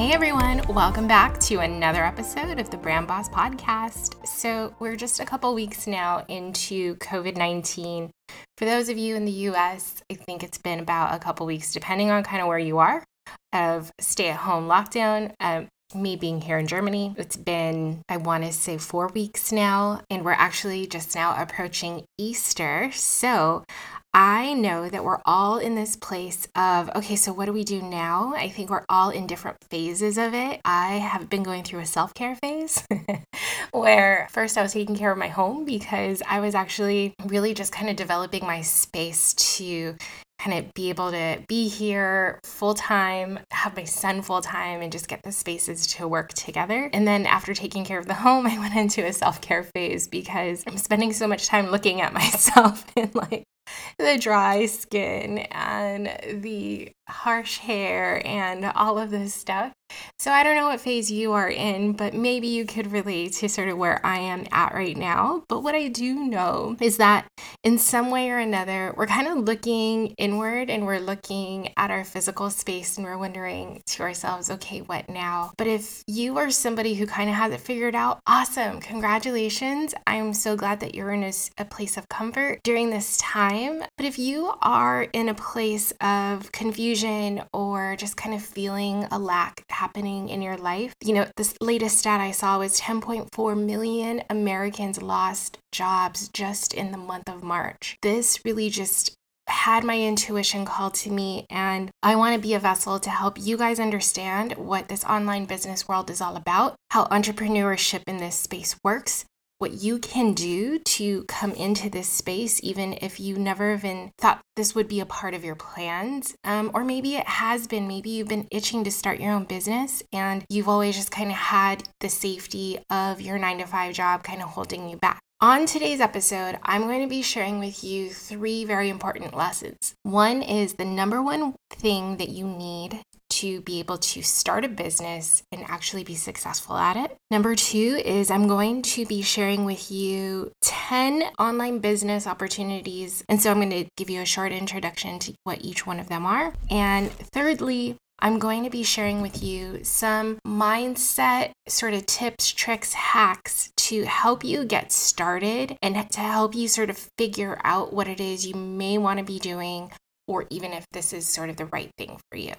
Hey everyone, welcome back to another episode of the Brand Boss Podcast. So, we're just a couple weeks now into COVID 19. For those of you in the US, I think it's been about a couple weeks, depending on kind of where you are, of stay at home lockdown. Um, me being here in Germany, it's been, I want to say, four weeks now, and we're actually just now approaching Easter. So I know that we're all in this place of, okay, so what do we do now? I think we're all in different phases of it. I have been going through a self care phase where first I was taking care of my home because I was actually really just kind of developing my space to kind of be able to be here full time, have my son full time, and just get the spaces to work together. And then after taking care of the home, I went into a self care phase because I'm spending so much time looking at myself and like the dry skin and the harsh hair and all of this stuff. So I don't know what phase you are in, but maybe you could relate to sort of where I am at right now. But what I do know is that in some way or another, we're kind of looking inward and we're looking at our physical space and we're wondering to ourselves, okay, what now? But if you are somebody who kind of has it figured out, awesome, congratulations. I'm so glad that you're in a, a place of comfort during this time. But if you are in a place of confusion, confusion or just kind of feeling a lack happening in your life. You know, this latest stat I saw was 10.4 million Americans lost jobs just in the month of March. This really just had my intuition call to me, and I want to be a vessel to help you guys understand what this online business world is all about, how entrepreneurship in this space works, what you can do to come into this space, even if you never even thought this would be a part of your plans. Um, or maybe it has been. Maybe you've been itching to start your own business and you've always just kind of had the safety of your nine to five job kind of holding you back. On today's episode, I'm going to be sharing with you three very important lessons. One is the number one thing that you need to be able to start a business and actually be successful at it. Number two is I'm going to be sharing with you 10 online business opportunities. And so I'm going to give you a short introduction to what each one of them are. And thirdly, I'm going to be sharing with you some mindset sort of tips, tricks, hacks to help you get started and to help you sort of figure out what it is you may want to be doing, or even if this is sort of the right thing for you.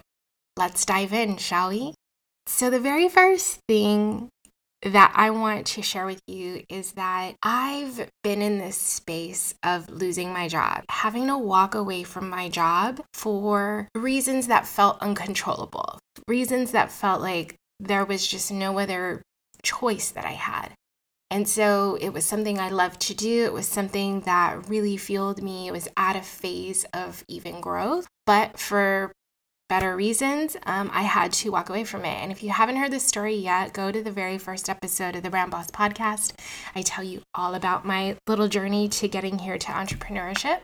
Let's dive in, shall we? So, the very first thing that I want to share with you is that I've been in this space of losing my job, having to walk away from my job for reasons that felt uncontrollable, reasons that felt like there was just no other choice that I had. And so it was something I loved to do. It was something that really fueled me. It was at a phase of even growth. But for better reasons, um, I had to walk away from it. And if you haven't heard this story yet, go to the very first episode of the Brand Boss podcast. I tell you all about my little journey to getting here to entrepreneurship.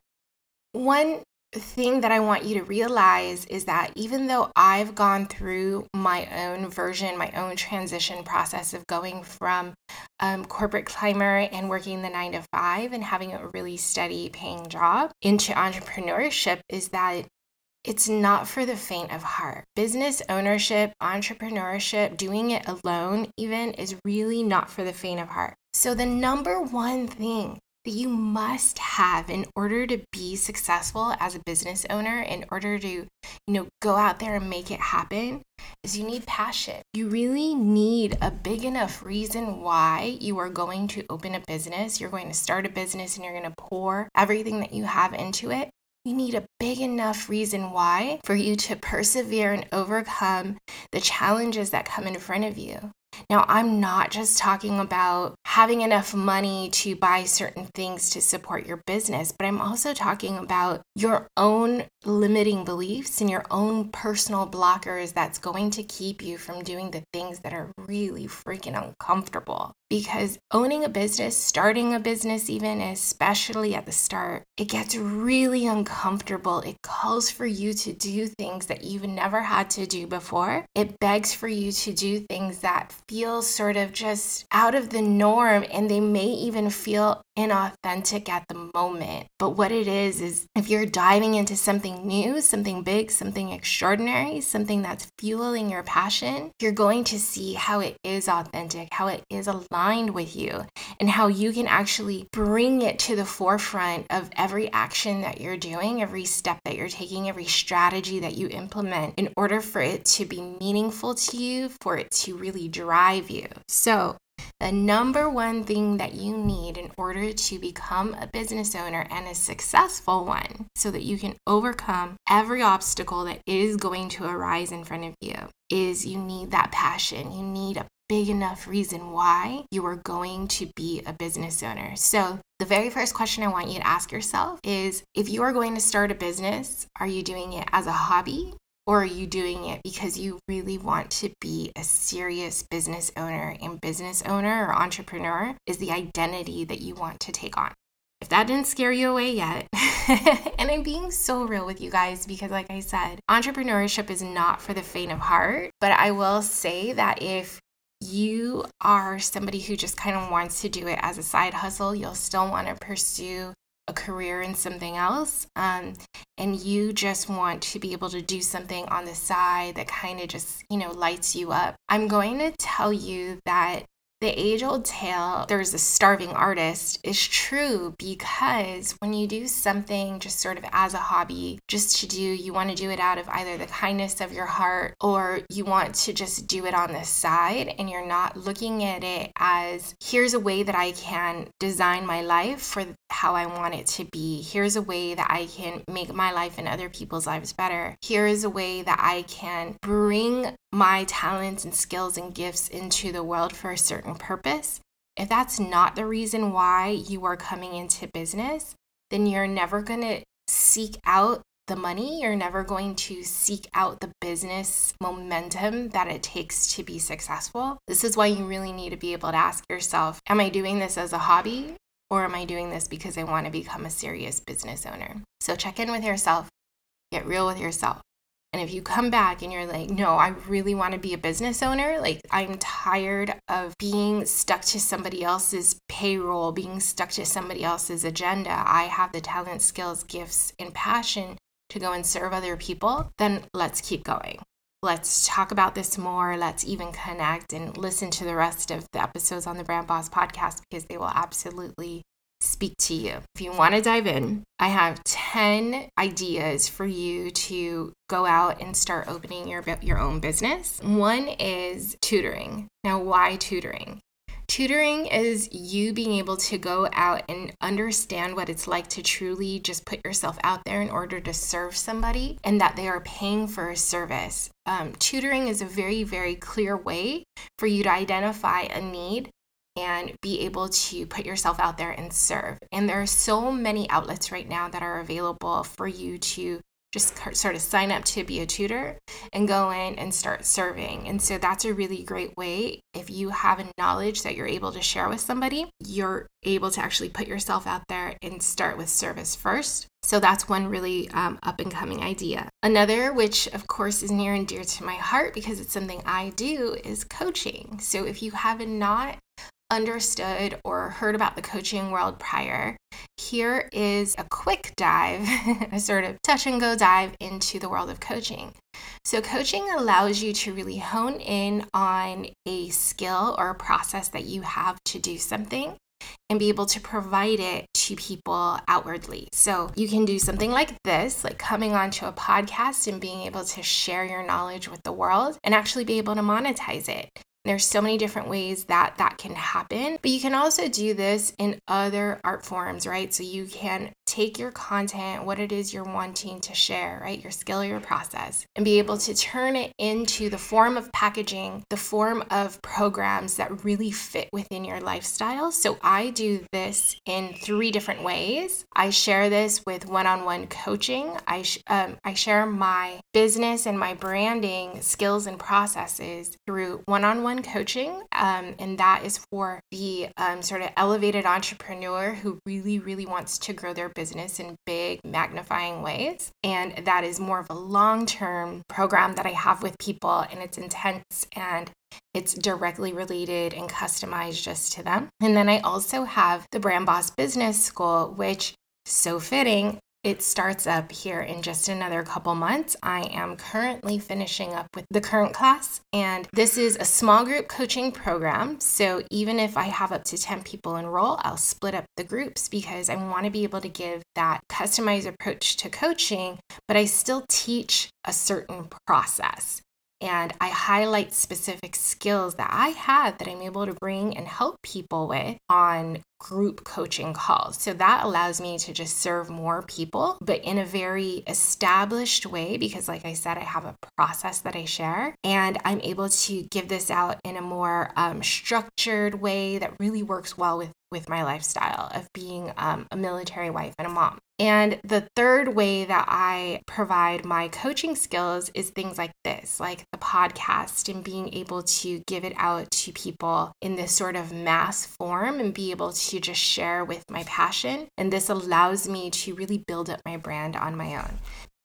One thing that I want you to realize is that even though I've gone through my own version, my own transition process of going from um, corporate climber and working the nine to five and having a really steady paying job into entrepreneurship, is that it's not for the faint of heart. Business ownership, entrepreneurship, doing it alone, even, is really not for the faint of heart. So, the number one thing that you must have in order to be successful as a business owner, in order to, you know, go out there and make it happen, is you need passion. You really need a big enough reason why you are going to open a business, you're going to start a business, and you're going to pour everything that you have into it. You need a big enough reason why for you to persevere and overcome the challenges that come in front of you. Now, I'm not just talking about having enough money to buy certain things to support your business, but I'm also talking about your own limiting beliefs and your own personal blockers that's going to keep you from doing the things that are really freaking uncomfortable because owning a business, starting a business, even especially at the start, it gets really uncomfortable. It calls for you to do things that you've never had to do before. It begs for you to do things that feel sort of just out of the norm and they may even feel inauthentic at the moment. But what it is, is if you're diving into something new, something big, something extraordinary, something that's fueling your passion, you're going to see how it is authentic, how it is aligned with you, and how you can actually bring it to the forefront of every action that you're doing, every step that you're taking, every strategy that you implement in order for it to be meaningful to you, for it to really drive you. So, the number one thing that you need in order to become a business owner and a successful one, so that you can overcome every obstacle that is going to arise in front of you, is you need that passion. You need a big enough reason why you are going to be a business owner. So, the very first question I want you to ask yourself is if you are going to start a business, are you doing it as a hobby or are you doing it because you really want to be a serious business owner? And business owner or entrepreneur is the identity that you want to take on. If that didn't scare you away yet, and I'm being so real with you guys because, like I said, entrepreneurship is not for the faint of heart. But I will say that if you are somebody who just kind of wants to do it as a side hustle, you'll still want to pursue a career in something else um, and you just want to be able to do something on the side that kind of just you know lights you up. I'm going to tell you that the age old tale, there's a starving artist, is true because when you do something just sort of as a hobby, just to do, you want to do it out of either the kindness of your heart or you want to just do it on the side and you're not looking at it as here's a way that I can design my life for how I want it to be. Here's a way that I can make my life and other people's lives better. Here is a way that I can bring my talents and skills and gifts into the world for a certain purpose, if that's not the reason why you are coming into business, then you're never going to seek out the money. You're never going to seek out the business momentum that it takes to be successful. This is why you really need to be able to ask yourself Am I doing this as a hobby or am I doing this because I want to become a serious business owner? So check in with yourself, get real with yourself. And if you come back and you're like, no, I really want to be a business owner, like I'm tired of being stuck to somebody else's payroll, being stuck to somebody else's agenda. I have the talent, skills, gifts, and passion to go and serve other people, then let's keep going. Let's talk about this more. Let's even connect and listen to the rest of the episodes on the Brand Boss podcast because they will absolutely speak to you. If you want to dive in, I have 10 ideas for you to go out and start opening your your own business. One is tutoring. Now, why tutoring? Tutoring is you being able to go out and understand what it's like to truly just put yourself out there in order to serve somebody and that they are paying for a service. Um, tutoring is a very, very clear way for you to identify a need and be able to put yourself out there and serve. And there are so many outlets right now that are available for you to just sort of sign up to be a tutor and go in and start serving. And so that's a really great way. If you have a knowledge that you're able to share with somebody, you're able to actually put yourself out there and start with service first. So that's one really um, up and coming idea. Another, which of course is near and dear to my heart because it's something I do, is coaching. So if you have a not understood or heard about the coaching world prior, here is a quick dive, a sort of touch and go dive into the world of coaching. So, coaching allows you to really hone in on a skill or a process that you have to do something and be able to provide it to people outwardly. So you can do something like this, like coming onto a podcast and being able to share your knowledge with the world and actually be able to monetize it. There's so many different ways that that can happen, but you can also do this in other art forms, right? So you can take your content, what it is you're wanting to share, right? Your skill, your process, and be able to turn it into the form of packaging, the form of programs that really fit within your lifestyle. So I do this in three different ways. I share this with one-on-one coaching. I um, I share my business and my branding skills and processes through one-on-one coaching, um, and that is for the um, sort of elevated entrepreneur who really, really wants to grow their business in big, magnifying ways. And that is more of a long term program that I have with people, and it's intense and it's directly related and customized just to them. And then I also have the Brand Boss Business School, which so fitting it starts up here in just another couple months. I am currently finishing up with the current class, and this is a small group coaching program. So even if I have up to 10 people enroll, I'll split up the groups because I want to be able to give that customized approach to coaching, but I still teach a certain process and I highlight specific skills that I have that I'm able to bring and help people with on group coaching calls. So that allows me to just serve more people, but in a very established way because, like I said, I have a process that I share and I'm able to give this out in a more um, structured way that really works well with with my lifestyle of being um, a military wife and a mom. And the third way that I provide my coaching skills is things like this, like the podcast and being able to give it out to people in this sort of mass form and be able to just share with my passion. And this allows me to really build up my brand on my own.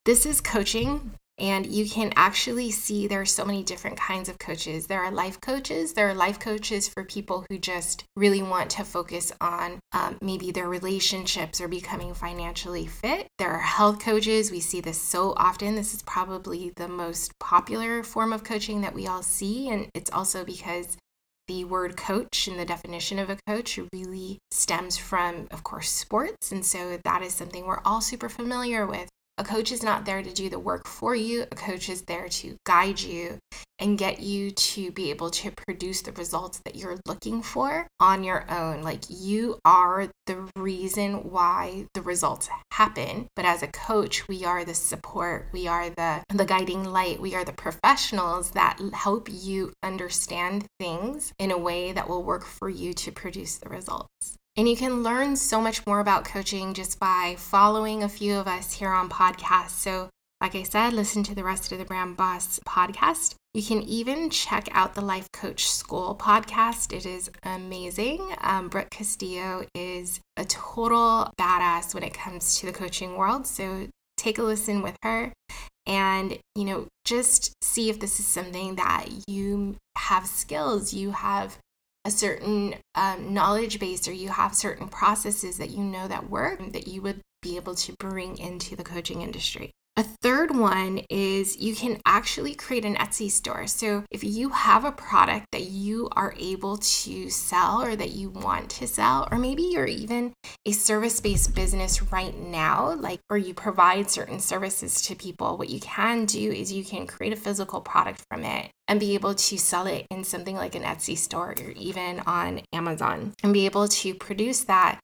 This is coaching and you can actually see there are so many different kinds of coaches. There are life coaches. There are life coaches for people who just really want to focus on um, maybe their relationships or becoming financially fit. There are health coaches. We see this so often. This is probably the most popular form of coaching that we all see. And it's also because the word coach and the definition of a coach really stems from, of course, sports. And so that is something we're all super familiar with. A coach is not there to do the work for you. A coach is there to guide you and get you to be able to produce the results that you're looking for on your own. Like you are the reason why the results happen. But as a coach, we are the support, we are the the guiding light, we are the professionals that help you understand things in a way that will work for you to produce the results. And you can learn so much more about coaching just by following a few of us here on podcasts. So, like I said, listen to the rest of the Brand Boss podcast. You can even check out the Life Coach School podcast. It is amazing. Um, Brooke Castillo is a total badass when it comes to the coaching world. So, take a listen with her and you know just see if this is something that you have skills you have a certain um, knowledge base or you have certain processes that you know that work that you would be able to bring into the coaching industry. A third one is you can actually create an Etsy store. So, if you have a product that you are able to sell or that you want to sell, or maybe you're even a service based business right now, like, or you provide certain services to people, what you can do is you can create a physical product from it and be able to sell it in something like an Etsy store or even on Amazon and be able to produce that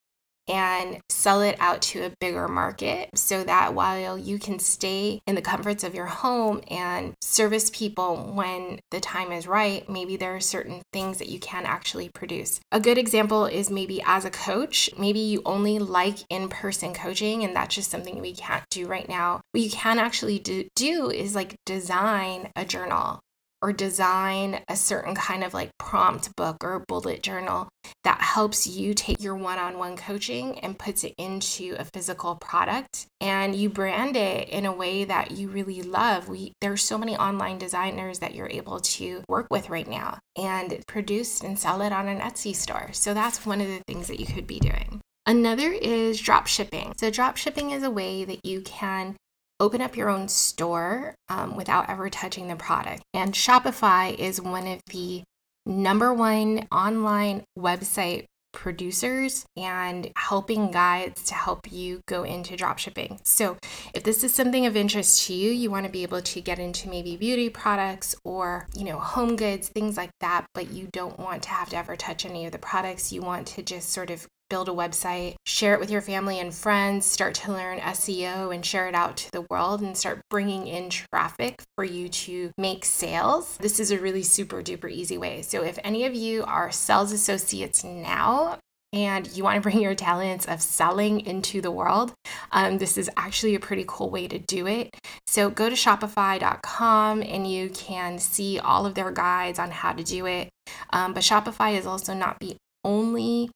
and sell it out to a bigger market so that while you can stay in the comforts of your home and service people when the time is right, maybe there are certain things that you can actually produce. A good example is maybe as a coach, maybe you only like in person coaching, and that's just something we can't do right now. What you can actually do, do is like design a journal or design a certain kind of like prompt book or bullet journal that helps you take your one-on-one coaching and puts it into a physical product and you brand it in a way that you really love. We there's so many online designers that you're able to work with right now and produce and sell it on an Etsy store. So that's one of the things that you could be doing. Another is drop shipping. So, drop shipping is a way that you can open up your own store um, without ever touching the product. And Shopify is one of the number one online website producers and helping guides to help you go into dropshipping. So, if this is something of interest to you, you want to be able to get into maybe beauty products or, you know, home goods, things like that, but you don't want to have to ever touch any of the products. You want to just sort of build a website, share it with your family and friends, start to learn SEO and share it out to the world and start bringing in traffic for you to make sales. This is a really super duper easy way. So, if any of you are sales associates now, and you want to bring your talents of selling into the world, um, this is actually a pretty cool way to do it. So go to Shopify.com and you can see all of their guides on how to do it. Um, but Shopify is also not the only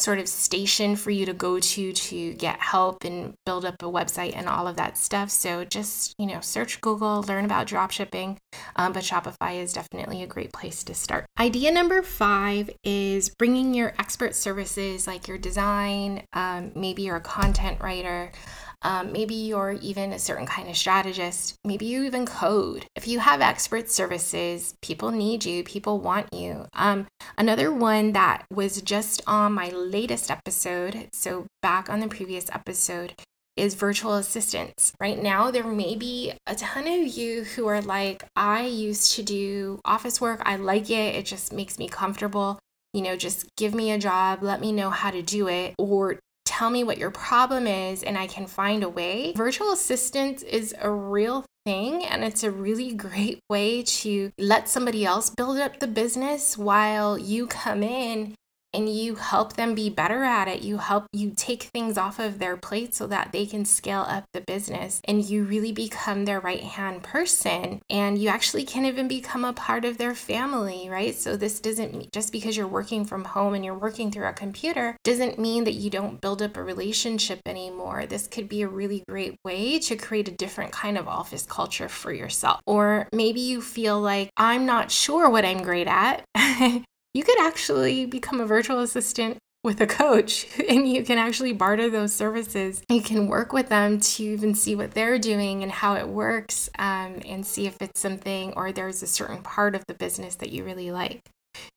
sort of station for you to go to to get help and build up a website and all of that stuff. So just, you know, search Google, learn about dropshipping, um, but Shopify is definitely a great place to start. Idea number five is bringing your expert services like your design, um, maybe you're a content writer. Um, maybe you're even a certain kind of strategist. Maybe you even code. If you have expert services, people need you, people want you. Um, another one that was just on my latest episode, so back on the previous episode, is virtual assistants. Right now, there may be a ton of you who are like, I used to do office work, I like it, it just makes me comfortable you know, just give me a job, let me know how to do it, or tell me what your problem is and I can find a way. Virtual assistant is a real thing and it's a really great way to let somebody else build up the business while you come in and you help them be better at it. You help you take things off of their plate so that they can scale up the business and you really become their right hand person and you actually can even become a part of their family, right? So this doesn't just because you're working from home and you're working through a computer doesn't mean that you don't build up a relationship anymore. This could be a really great way to create a different kind of office culture for yourself. Or maybe you feel like I'm not sure what I'm great at. you could actually become a virtual assistant with a coach and you can actually barter those services. You can work with them to even see what they're doing and how it works um, and see if it's something or there's a certain part of the business that you really like.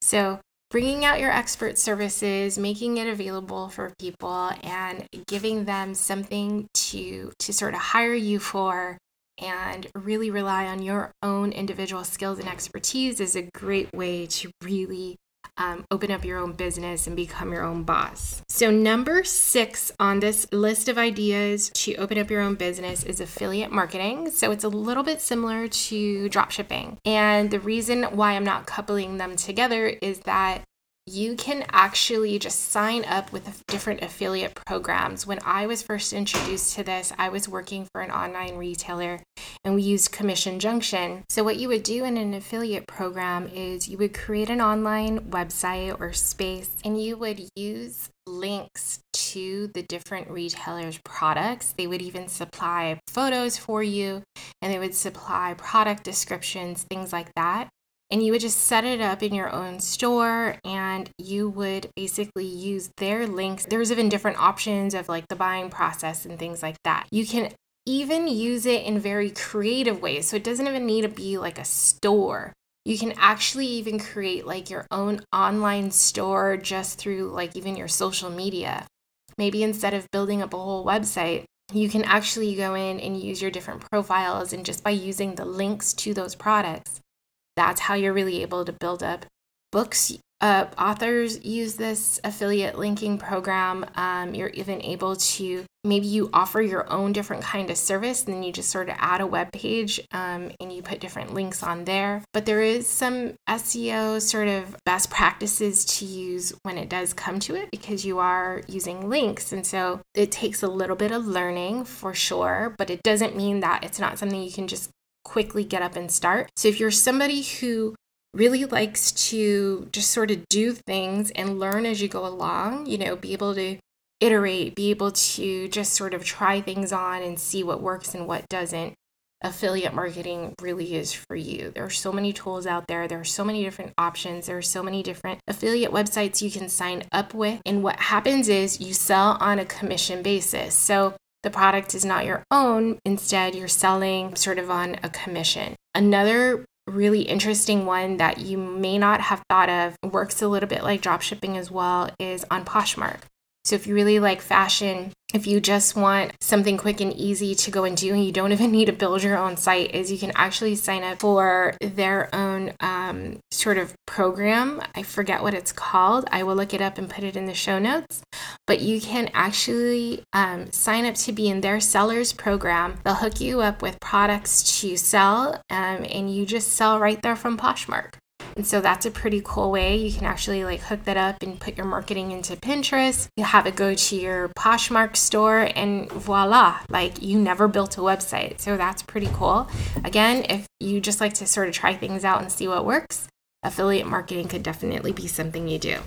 So, bringing out your expert services, making it available for people and giving them something to to sort of hire you for and really rely on your own individual skills and expertise is a great way to really um, open up your own business and become your own boss. So, number six on this list of ideas to open up your own business is affiliate marketing. So, it's a little bit similar to dropshipping. And the reason why I'm not coupling them together is that you can actually just sign up with different affiliate programs. When I was first introduced to this, I was working for an online retailer and we used Commission Junction. So, what you would do in an affiliate program is you would create an online website or space and you would use links to the different retailers' products. They would even supply photos for you and they would supply product descriptions, things like that and you would just set it up in your own store and you would basically use their links. There's even different options of like the buying process and things like that. You can even use it in very creative ways. So it doesn't even need to be like a store. You can actually even create like your own online store just through like even your social media. Maybe instead of building up a whole website, you can actually go in and use your different profiles and just by using the links to those products that's how you're really able to build up books. Uh, authors use this affiliate linking program. Um, you're even able to maybe you offer your own different kind of service, and then you just sort of add a web page um, and you put different links on there. But there is some SEO sort of best practices to use when it does come to it because you are using links, and so it takes a little bit of learning for sure. But it doesn't mean that it's not something you can just quickly get up and start. So if you're somebody who really likes to just sort of do things and learn as you go along, you know, be able to iterate, be able to just sort of try things on and see what works and what doesn't. Affiliate marketing really is for you. There are so many tools out there. There are so many different options. There are so many different affiliate websites you can sign up with. And what happens is you sell on a commission basis. So the product is not your own. Instead, you're selling sort of on a commission. Another really interesting one that you may not have thought of, works a little bit like dropshipping as well, is on Poshmark. So if you really like fashion, if you just want something quick and easy to go and do, and you don't even need to build your own site, is you can actually sign up for their own um, sort of program. I forget what it's called. I will look it up and put it in the show notes. But you can actually um, sign up to be in their sellers program. They'll hook you up with products to sell, um, and you just sell right there from Poshmark. And so that's a pretty cool way. You can actually like hook that up and put your marketing into Pinterest. You have it go to your Poshmark store and voila, like you never built a website. So that's pretty cool. Again, if you just like to sort of try things out and see what works, affiliate marketing could definitely be something you do.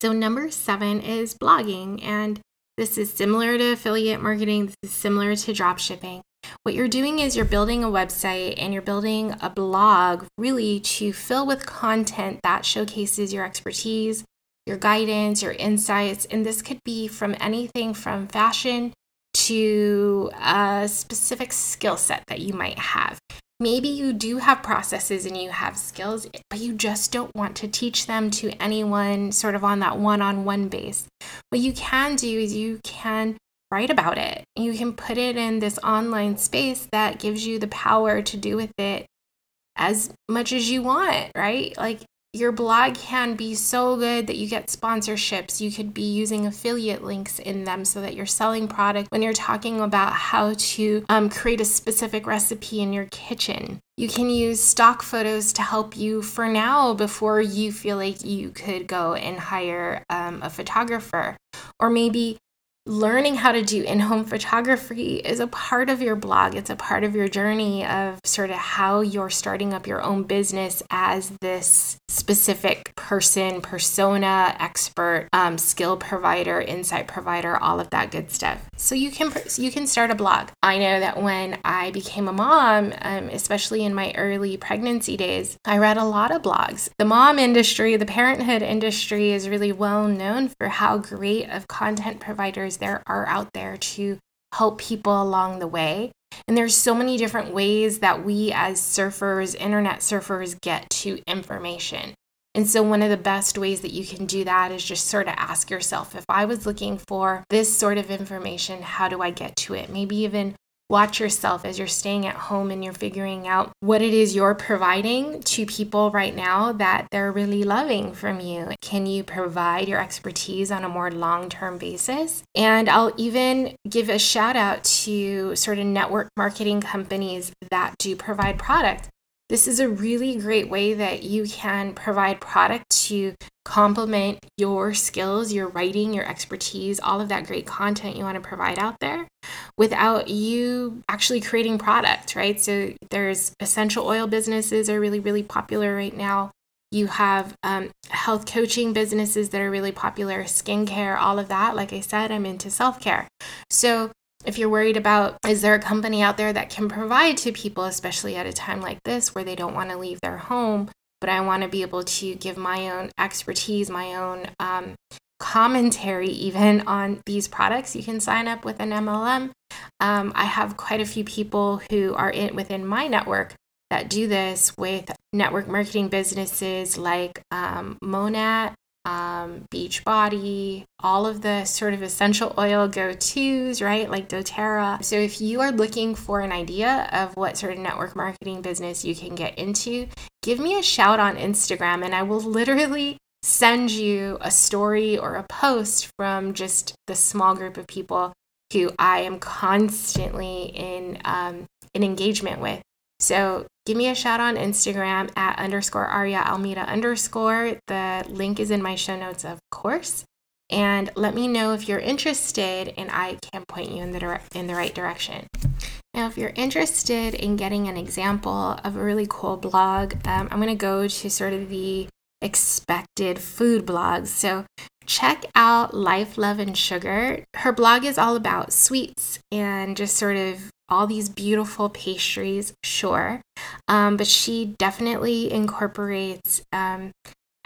So number seven is blogging. And this is similar to affiliate marketing. This is similar to drop shipping. What you're doing is you're building a website and you're building a blog really to fill with content that showcases your expertise, your guidance, your insights. And this could be from anything from fashion to a specific skill set that you might have. Maybe you do have processes and you have skills, but you just don't want to teach them to anyone sort of on that one on one base. What you can do is you can write about it. You can put it in this online space that gives you the power to do with it as much as you want, right? Like your blog can be so good that you get sponsorships. You could be using affiliate links in them so that you're selling product when you're talking about how to um, create a specific recipe in your kitchen. You can use stock photos to help you for now before you feel like you could go and hire um, a photographer. Or maybe learning how to do in home photography is a part of your blog. It's a part of your journey of sort of how you're starting up your own business as this specific person, persona, expert, um, skill provider, insight provider, all of that good stuff. So you can you can start a blog. I know that when I became a mom, um, especially in my early pregnancy days, I read a lot of blogs. The mom industry, the parenthood industry, is really well known for how great of content providers there are out there to help people along the way. And there's so many different ways that we as surfers, internet surfers, get to information. And so, one of the best ways that you can do that is just sort of ask yourself if I was looking for this sort of information, how do I get to it? Maybe even watch yourself as you're staying at home and you're figuring out what it is you're providing to people right now that they're really loving from you. Can you provide your expertise on a more long term basis? And I'll even give a shout out to sort of network marketing companies that do provide product. This is a really great way that you can provide product to complement your skills, your writing, your expertise, all of that great content you want to provide out there without you actually creating product, right? So there's essential oil businesses are really, really popular right now. You have um, health coaching businesses that are really popular, skincare, all of that. Like I said, I'm into self care. So if you're worried about is there a company out there that can provide to people especially at a time like this where they don't want to leave their home but i want to be able to give my own expertise my own um, commentary even on these products. You can sign up with an mlm um, i have quite a few people who are in within my network that do this with network marketing businesses like um, monat um, Beach Body, all of the sort of essential oil go tos, right? Like doTERRA. So if you are looking for an idea of what sort of network marketing business you can get into, give me a shout on Instagram and I will literally send you a story or a post from just the small group of people who I am constantly in um, in engagement with. So give me a shout on Instagram at underscore Aria Almeida underscore. The link is in my show notes, of course. And let me know if you're interested, and I can point you in the dire- in the right direction. Now, if you're interested in getting an example of a really cool blog, um, I'm going to go to sort of the expected food blogs. So check out Life, Love, and Sugar. Her blog is all about sweets and just sort of all these beautiful pastries, sure. Um, but she definitely incorporates um,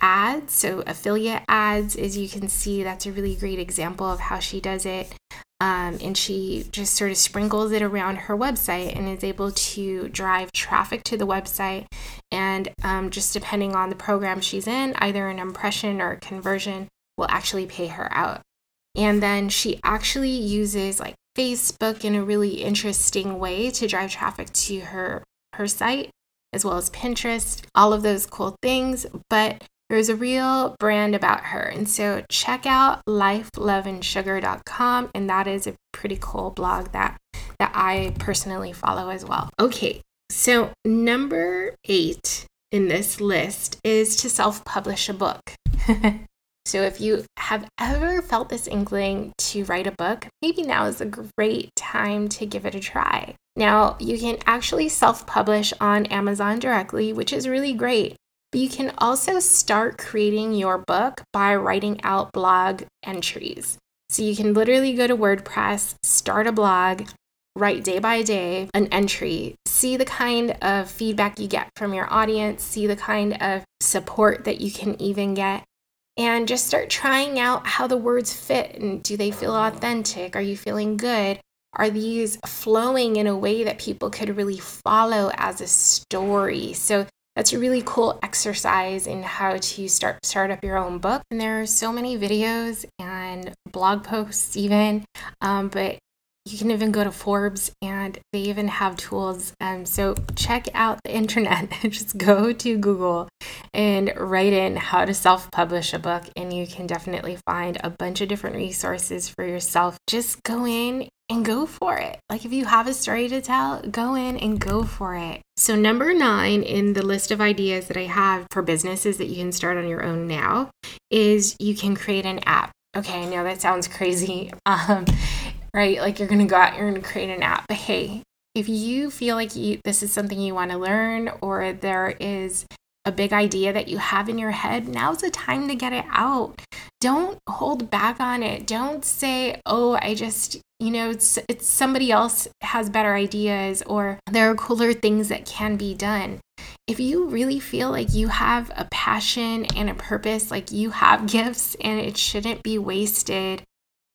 ads. So, affiliate ads, as you can see, that's a really great example of how she does it. Um, and she just sort of sprinkles it around her website and is able to drive traffic to the website. And um, just depending on the program she's in, either an impression or a conversion will actually pay her out. And then she actually uses like Facebook in a really interesting way to drive traffic to her her site as well as Pinterest, all of those cool things, but there's a real brand about her. And so check out lifeloveandsugar.com and that is a pretty cool blog that that I personally follow as well. Okay. So number 8 in this list is to self-publish a book. So, if you have ever felt this inkling to write a book, maybe now is a great time to give it a try. Now, you can actually self publish on Amazon directly, which is really great. But you can also start creating your book by writing out blog entries. So, you can literally go to WordPress, start a blog, write day by day an entry, see the kind of feedback you get from your audience, see the kind of support that you can even get and just start trying out how the words fit and do they feel authentic? Are you feeling good? Are these flowing in a way that people could really follow as a story? So that's a really cool exercise in how to start start up your own book. And there are so many videos and blog posts even, um, but you can even go to Forbes and they even have tools. Um, so check out the internet. Just go to Google and write in how to self publish a book, and you can definitely find a bunch of different resources for yourself. Just go in and go for it. Like if you have a story to tell, go in and go for it. So, number nine in the list of ideas that I have for businesses that you can start on your own now is you can create an app. Okay, I know that sounds crazy. Um, right? Like you're to go out, you're to create an app. But hey, if you feel like you, this is something you want to learn or there is a big idea that you have in your head, now's the time to get it out. Don't hold back on it. Don't say, "Oh, I just, you know, it's it's somebody else has better ideas or there are cooler things that can be done." If you really feel like you have a passion and a purpose, like you have gifts and it shouldn't be wasted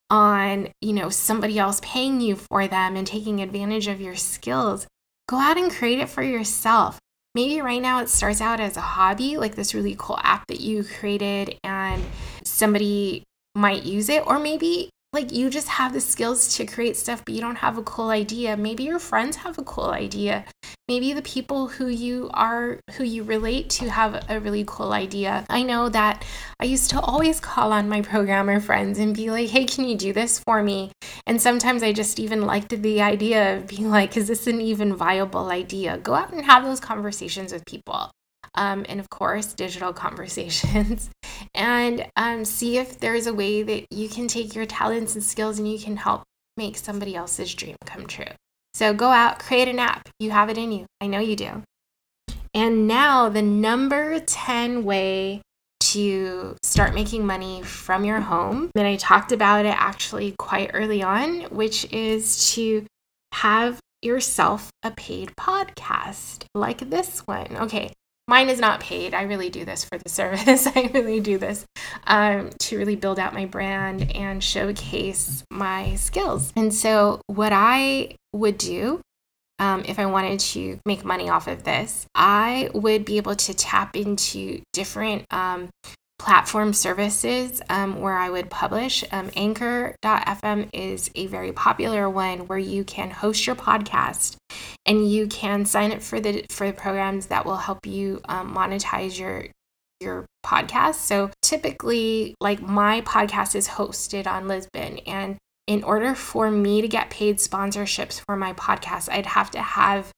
on, you know, somebody else paying you for them and taking advantage of your skills. Go out and create it for yourself. Maybe right now it starts out as a hobby, like this really cool app that you created and somebody might use it, or maybe like you just have the skills to create stuff but you don't have a cool idea. Maybe your friends have a cool idea maybe the people who you are who you relate to have a really cool idea. I know that i used to always call on my programmer friends and be like hey can you do this for me? And sometimes i just even liked the idea of being like is this an even viable idea? Go out and have those conversations with people. Um, and of course, digital conversations, and um, see if there's a way that you can take your talents and skills and you can help make somebody else's dream come true. So go out, create an app. You have it in you. I know you do. And now, the number 10 way to start making money from your home. And I talked about it actually quite early on, which is to have yourself a paid podcast like this one. Okay, mine is not paid. I really do this for the service. I really do this um, to really build out my brand and showcase my skills. And so, what I would do um, if I wanted to make money off of this, I would be able to tap into different um, platform services um, where I would publish. Um, Anchor.fm is a very popular one where you can host your podcast and you can sign up for the for the programs that will help you um, monetize your your podcast. So typically, like my podcast is hosted on Libsyn and in order for me to get paid sponsorships for my podcast, I'd have to have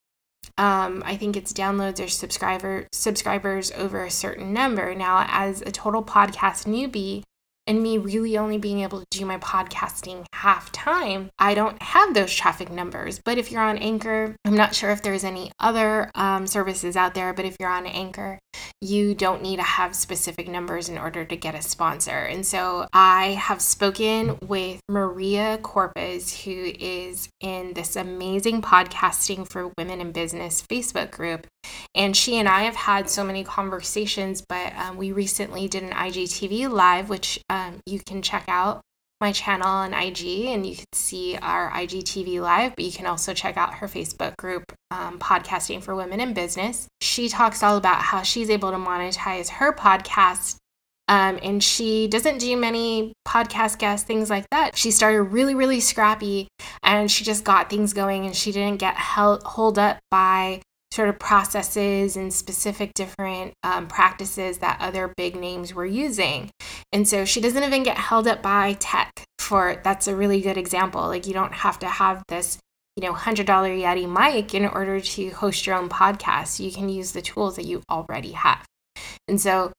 um, I think it's downloads or subscriber subscribers over a certain number. Now, as a total podcast newbie, and me really only being able to do my podcasting half time, I don't have those traffic numbers. But if you're on Anchor, I'm not sure if there's any other um, services out there, but if you're on Anchor, you don't need to have specific numbers in order to get a sponsor. And so I have spoken with Maria Corpus, who is in this amazing podcasting for women in business Facebook group. And she and I have had so many conversations, but um, we recently did an IGTV live, which um, you can check out my channel on IG and you can see our IGTV live, but you can also check out her Facebook group, um, Podcasting for Women in Business. She talks all about how she's able to monetize her podcast. Um, and she doesn't do many podcast guests, things like that. She started really, really scrappy and she just got things going and she didn't get held, up by sort of processes and specific different um, practices that other big names were using. And so she doesn't even get held up by tech for that's a really good example. Like you don't have to have this, you know, $100 Yeti mic in order to host your own podcast. You can use the tools that you already have. And so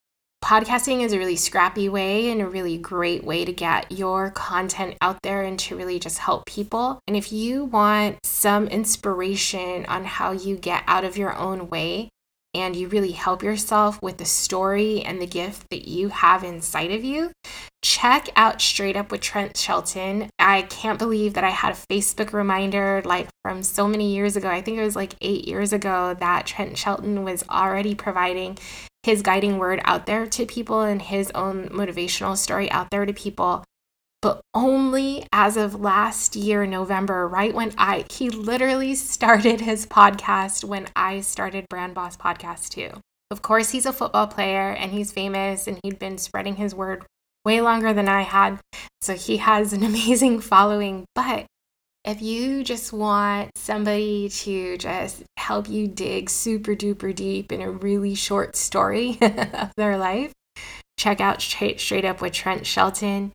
podcasting is a really scrappy way and a really great way to get your content out there and to really just help people. And if you want some inspiration on how you get out of your own way and you really help yourself with the story and the gift that you have inside of you, check out Straight Up with Trent Shelton. I can't believe that I had a Facebook reminder like from so many years ago. I think it was like eight years ago that Trent Shelton was already providing his guiding word out there to people and his own motivational story out there to people but only as of last year november right when i he literally started his podcast when i started brand boss podcast too. Of course he's a football player and he's famous and he'd been spreading his word way longer than i had. So he has an amazing following. But if you just want somebody to just help you dig super duper deep in a really short story of their life, check out Straight, Straight Up with Trent Shelton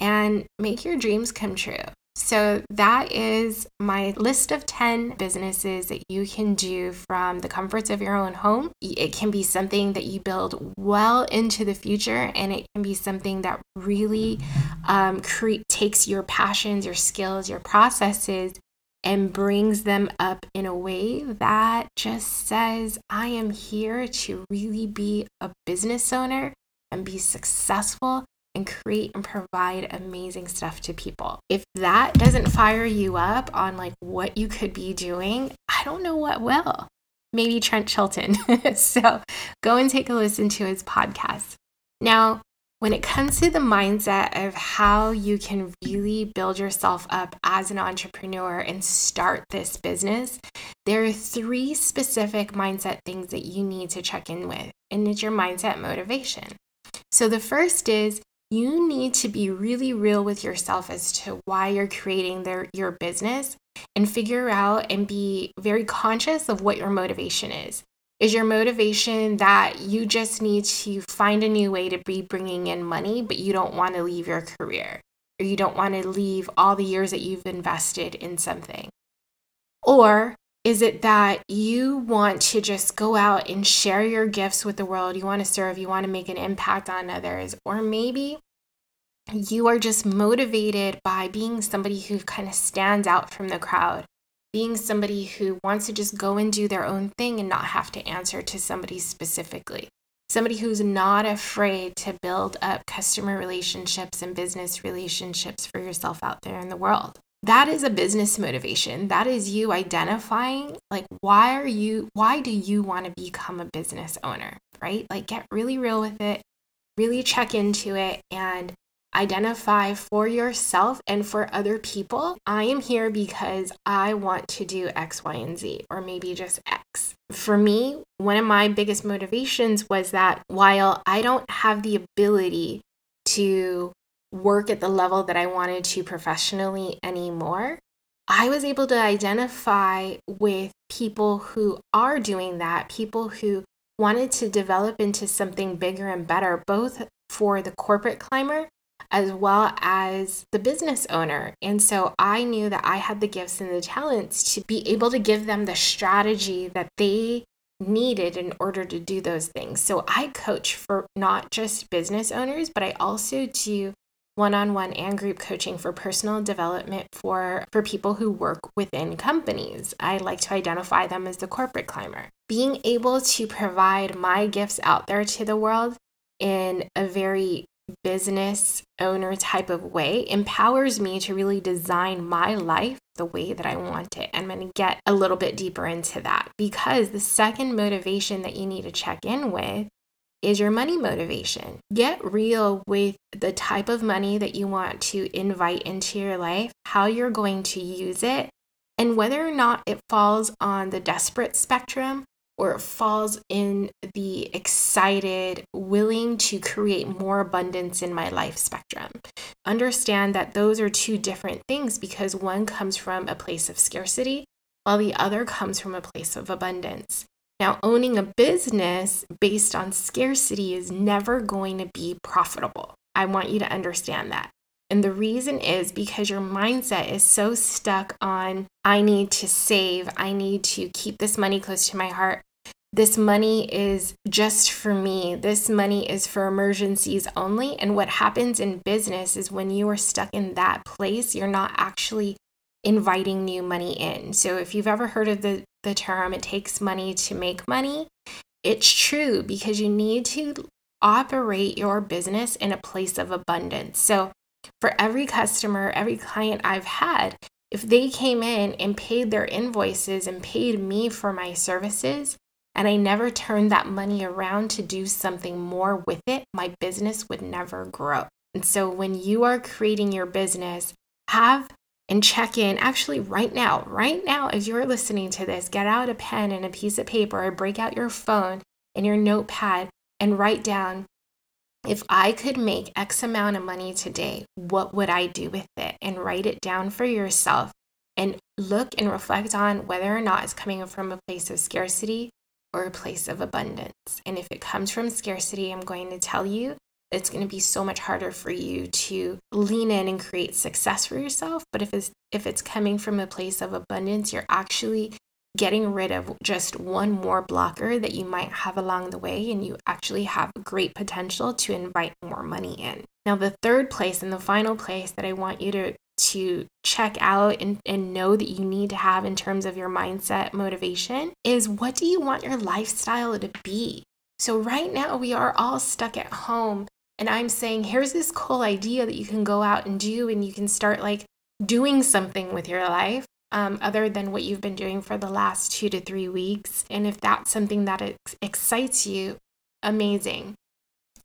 and make your dreams come true. So, that is my list of 10 businesses that you can do from the comforts of your own home. It can be something that you build well into the future, and it can be something that really um, cre- takes your passions, your skills, your processes, and brings them up in a way that just says, I am here to really be a business owner and be successful and create and provide amazing stuff to people. If that doesn't fire you up on like what you could be doing, I don't know what will. Maybe Trent Shelton. so go and take a listen to his podcast. Now, when it comes to the mindset of how you can really build yourself up as an entrepreneur and start this business, there are three specific mindset things that you need to check in with, and it's your mindset motivation. So the first is you need to be really real with yourself as to why you're creating their, your business and figure out and be very conscious of what your motivation is. Is your motivation that you just need to find a new way to be bringing in money, but you don't want to leave your career or you don't want to leave all the years that you've invested in something? Or is it that you want to just go out and share your gifts with the world? You want to serve, you want to make an impact on others. Or maybe you are just motivated by being somebody who kind of stands out from the crowd, being somebody who wants to just go and do their own thing and not have to answer to somebody specifically. Somebody who's not afraid to build up customer relationships and business relationships for yourself out there in the world that is a business motivation. That is you identifying like why are you why do you want to become a business owner right? Like get really real with it really check into it and identify for yourself and for other people i am here because i want to do x y and z or maybe just x. For me one of my biggest motivations was that while i don't have the ability to work at the level that I wanted to professionally anymore, I was able to identify with people who are doing that, people who wanted to develop into something bigger and better, both for the corporate climber as well as the business owner. And so I knew that I had the gifts and the talents to be able to give them the strategy that they needed in order to do those things. So I coach for not just business owners, but I also do one-on-one and group coaching for personal development for for people who work within companies. I like to identify them as the corporate climber. Being able to provide my gifts out there to the world in a very business owner type of way empowers me to really design my life the way that I want it. I'm going to get a little bit deeper into that because the second motivation that you need to check in with is your money motivation. Get real with the type of money that you want to invite into your life, how you're going to use it, and whether or not it falls on the desperate spectrum or it falls in the excited, willing to create more abundance in my life spectrum. Understand that those are two different things because one comes from a place of scarcity while the other comes from a place of abundance. Now, owning a business based on scarcity is never going to be profitable. I want you to understand that. And the reason is because your mindset is so stuck on, I need to save, I need to keep this money close to my heart. This money is just for me. This money is for emergencies only. And what happens in business is when you are stuck in that place, you're not actually inviting new money in. So if you've ever heard of the, the term, it takes money to make money, it's true because you need to operate your business in a place of abundance. So for every customer, every client I've had, if they came in and paid their invoices and paid me for my services, and I never turned that money around to do something more with it, my business would never grow. And so when you are creating your business, have and check in actually right now, right now, as you're listening to this, get out a pen and a piece of paper or break out your phone and your notepad and write down if I could make X amount of money today, what would I do with it? And write it down for yourself and look and reflect on whether or not it's coming from a place of scarcity or a place of abundance. And if it comes from scarcity, I'm going to tell you it's going to be so much harder for you to lean in and create success for yourself. But if it's if it's coming from a place of abundance you're actually getting rid of just one more blocker that you might have along the way and you actually have great potential to invite more money in. Now the third place and the final place that i want you to to check out and, and know that you need to have in terms of your mindset motivation is what do you want your lifestyle to be? So, right now, we are all stuck at home and I'm saying, here's this cool idea that you can go out and do, and you can start like doing something with your life um, other than what you've been doing for the last two to three weeks. And if that's something that ex- excites you, amazing.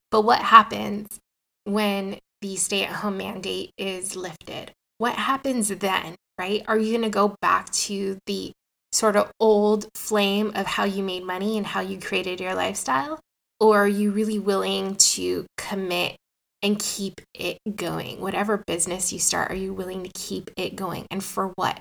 But what happens when the stay at home mandate is lifted? What happens then, right? Are you going to go back to the sort of old flame of how you made money and how you created your lifestyle? Or are you really willing to commit and keep it going? Whatever business you start, are you willing to keep it going? And for what?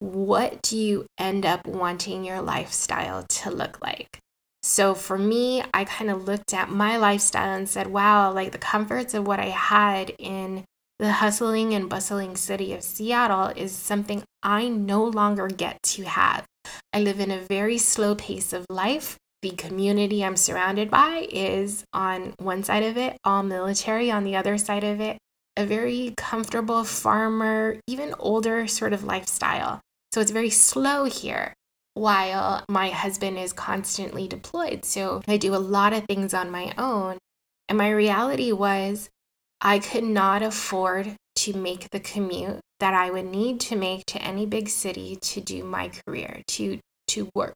What do you end up wanting your lifestyle to look like? So for me, I kind of looked at my lifestyle and said, wow, like the comforts of what I had in the hustling and bustling city of Seattle is something I no longer get to have. I live in a very slow pace of life the community I'm surrounded by is on one side of it, all military, on the other side of it, a very comfortable farmer, even older sort of lifestyle. So it's very slow here while my husband is constantly deployed. So I do a lot of things on my own. And my reality was I could not afford to make the commute that I would need to make to any big city to do my career, to to work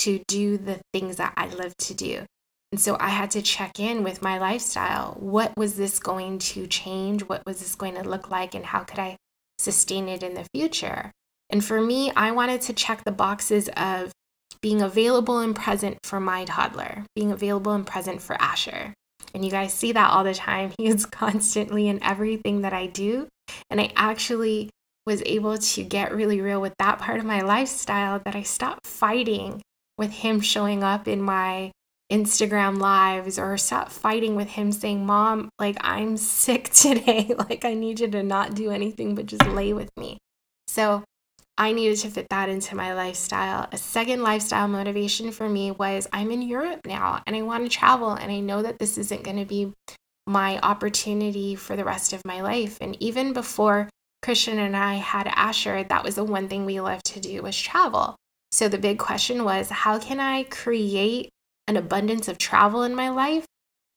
to do the things that I love to do. And so I had to check in with my lifestyle. What was this going to change? What was this going to look like? And how could I sustain it in the future? And for me, I wanted to check the boxes of being available and present for my toddler, being available and present for Asher. And you guys see that all the time. He is constantly in everything that I do. And I actually was able to get really real with that part of my lifestyle that I stopped fighting with him showing up in my Instagram lives or stop fighting with him saying, Mom, like I'm sick today. like I need you to not do anything but just lay with me. So I needed to fit that into my lifestyle. A second lifestyle motivation for me was I'm in Europe now and I want to travel. And I know that this isn't going to be my opportunity for the rest of my life. And even before Christian and I had Asher, that was the one thing we loved to do was travel. So the big question was how can I create an abundance of travel in my life?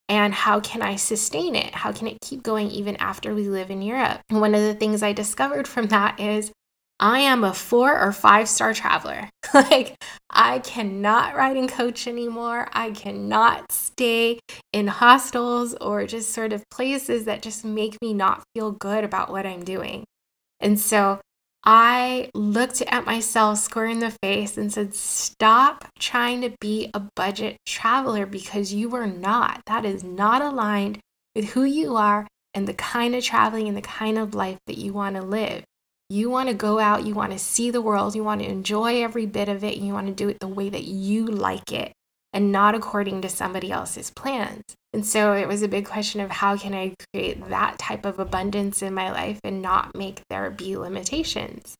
And how can I sustain it? How can it keep going even after we live in Europe? And one of the things I discovered from that is I am a four or five star traveler. like, I cannot ride and coach anymore. I cannot stay in hostels or just sort of places that just make me not feel good about what I'm doing. And so I looked at myself square in the face and said, Stop trying to be a budget traveler because you are not. That is not aligned with who you are and the kind of traveling and the kind of life that you want to live. You want to go out, you want to see the world, you want to enjoy every bit of it, and you want to do it the way that you like it and not according to somebody else's plans. And so it was a big question of how can I create that type of abundance in my life and not make there be limitations.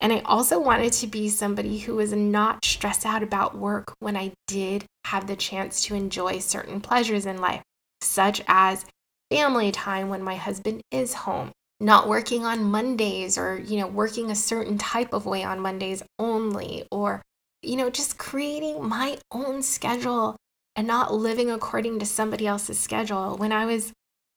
And I also wanted to be somebody who was not stressed out about work when I did have the chance to enjoy certain pleasures in life, such as family time when my husband is home, not working on Mondays or, you know, working a certain type of way on Mondays only, or you know, just creating my own schedule and not living according to somebody else's schedule. When I was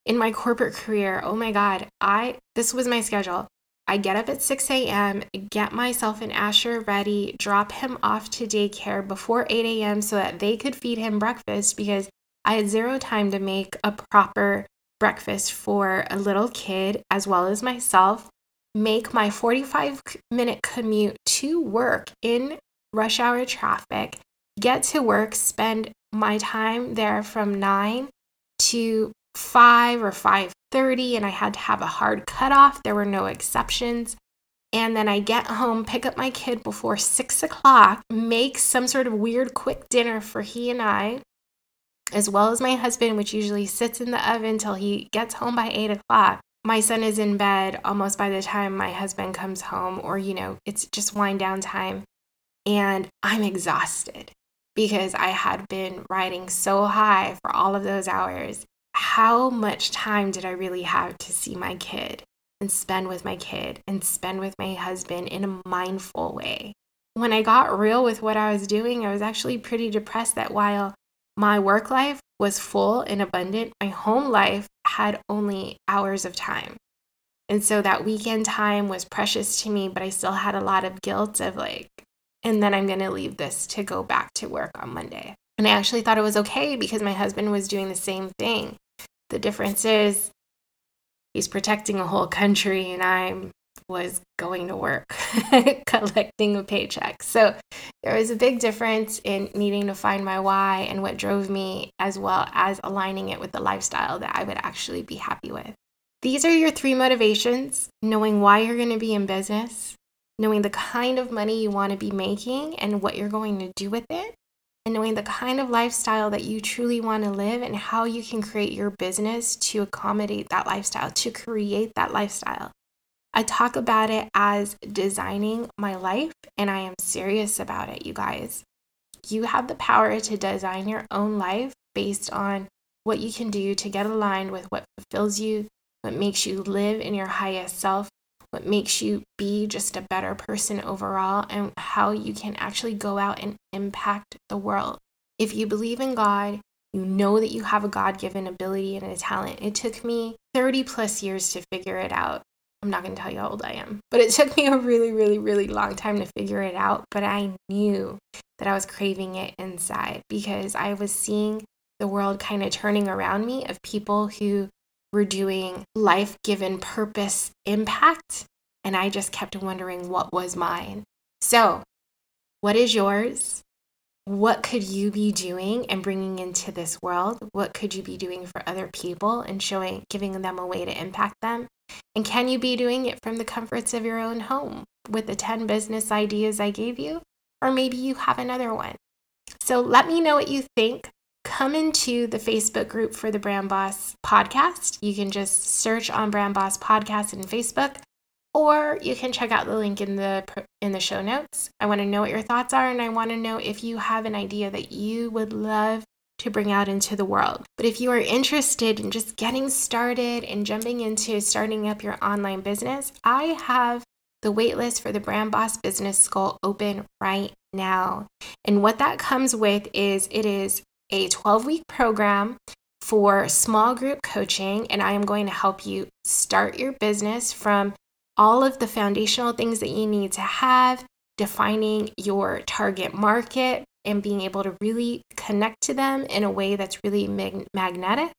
in my corporate career, oh my God, I this was my schedule. I get up at 6 a.m., get myself and Asher ready, drop him off to daycare before 8 a.m. so that they could feed him breakfast because I had zero time to make a proper breakfast for a little kid as well as myself. Make my 45 minute commute to work in rush hour traffic, get to work, spend my time there from 9 to 5 or 5:30 and I had to have a hard cutoff. There were no exceptions. And then I get home, pick up my kid before six o'clock, make some sort of weird quick dinner for he and I, as well as my husband, which usually sits in the oven till he gets home by eight o'clock. My son is in bed almost by the time my husband comes home, or, you know, it's just wind down time and I'm exhausted because I had been riding so high for all of those hours. How much time did I really have to see my kid and spend with my kid and spend with my husband in a mindful way? When I got real with what I was doing, I was actually pretty depressed that while my work life was full and abundant, my home life had only hours of time. And so that weekend time was precious to me, but I still had a lot of guilt of like, and then I'm going to leave this to go back to work on Monday. And I actually thought it was okay because my husband was doing the same thing. The difference is he's protecting a whole country and I was going to work collecting a paycheck. So there was a big difference in needing to find my why and what drove me, as well as aligning it with the lifestyle that I would actually be happy with. These are your three motivations knowing why you're going to be in business, knowing the kind of money you want to be making and what you're going to do with it, and knowing the kind of lifestyle that you truly want to live and how you can create your business to accommodate that lifestyle, to create that lifestyle. I talk about it as designing my life, and I am serious about it, you guys. You have the power to design your own life based on what you can do to get aligned with what fulfills you, what makes you live in your highest self, what makes you be just a better person overall, and how you can actually go out and impact the world. If you believe in God, you know that you have a God given ability and a talent. It took me 30 plus years to figure it out. I'm not going to tell you how old I am, but it took me a really, really, really long time to figure it out. But I knew that I was craving it inside because I was seeing the world kind of turning around me of people who were doing life given purpose impact. And I just kept wondering what was mine. So, what is yours? What could you be doing and bringing into this world? What could you be doing for other people and showing, giving them a way to impact them? And can you be doing it from the comforts of your own home with the 10 business ideas I gave you? Or maybe you have another one. So let me know what you think come into the Facebook group for the Brand Boss podcast. You can just search on Brand Boss podcast in Facebook or you can check out the link in the in the show notes. I want to know what your thoughts are and I want to know if you have an idea that you would love to bring out into the world. But if you are interested in just getting started and jumping into starting up your online business, I have the waitlist for the Brand Boss Business School open right now. And what that comes with is it is a 12 week program for small group coaching, and I am going to help you start your business from all of the foundational things that you need to have, defining your target market, and being able to really connect to them in a way that's really mag- magnetic,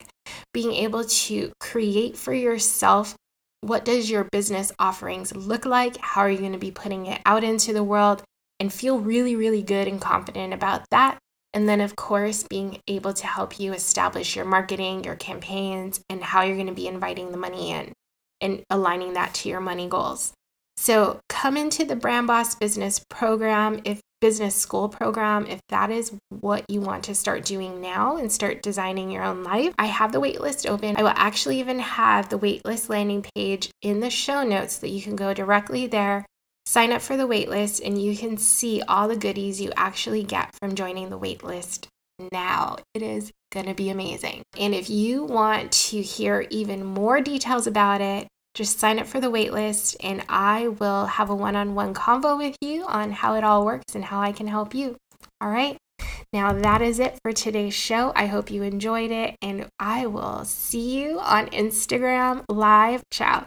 being able to create for yourself what does your business offerings look like? How are you going to be putting it out into the world? And feel really, really good and confident about that. And then, of course, being able to help you establish your marketing, your campaigns, and how you're going to be inviting the money in and aligning that to your money goals. So, come into the Brand Boss Business Program if business school program, if that is what you want to start doing now and start designing your own life, I have the waitlist open. I will actually even have the waitlist landing page in the show notes so that you can go directly there, sign up for the waitlist, and you can see all the goodies you actually get from joining the waitlist now. It is going to be amazing. And if you want to hear even more details about it, just sign up for the waitlist and I will have a one on one convo with you on how it all works and how I can help you. All right. Now, that is it for today's show. I hope you enjoyed it, and I will see you on Instagram Live. Ciao.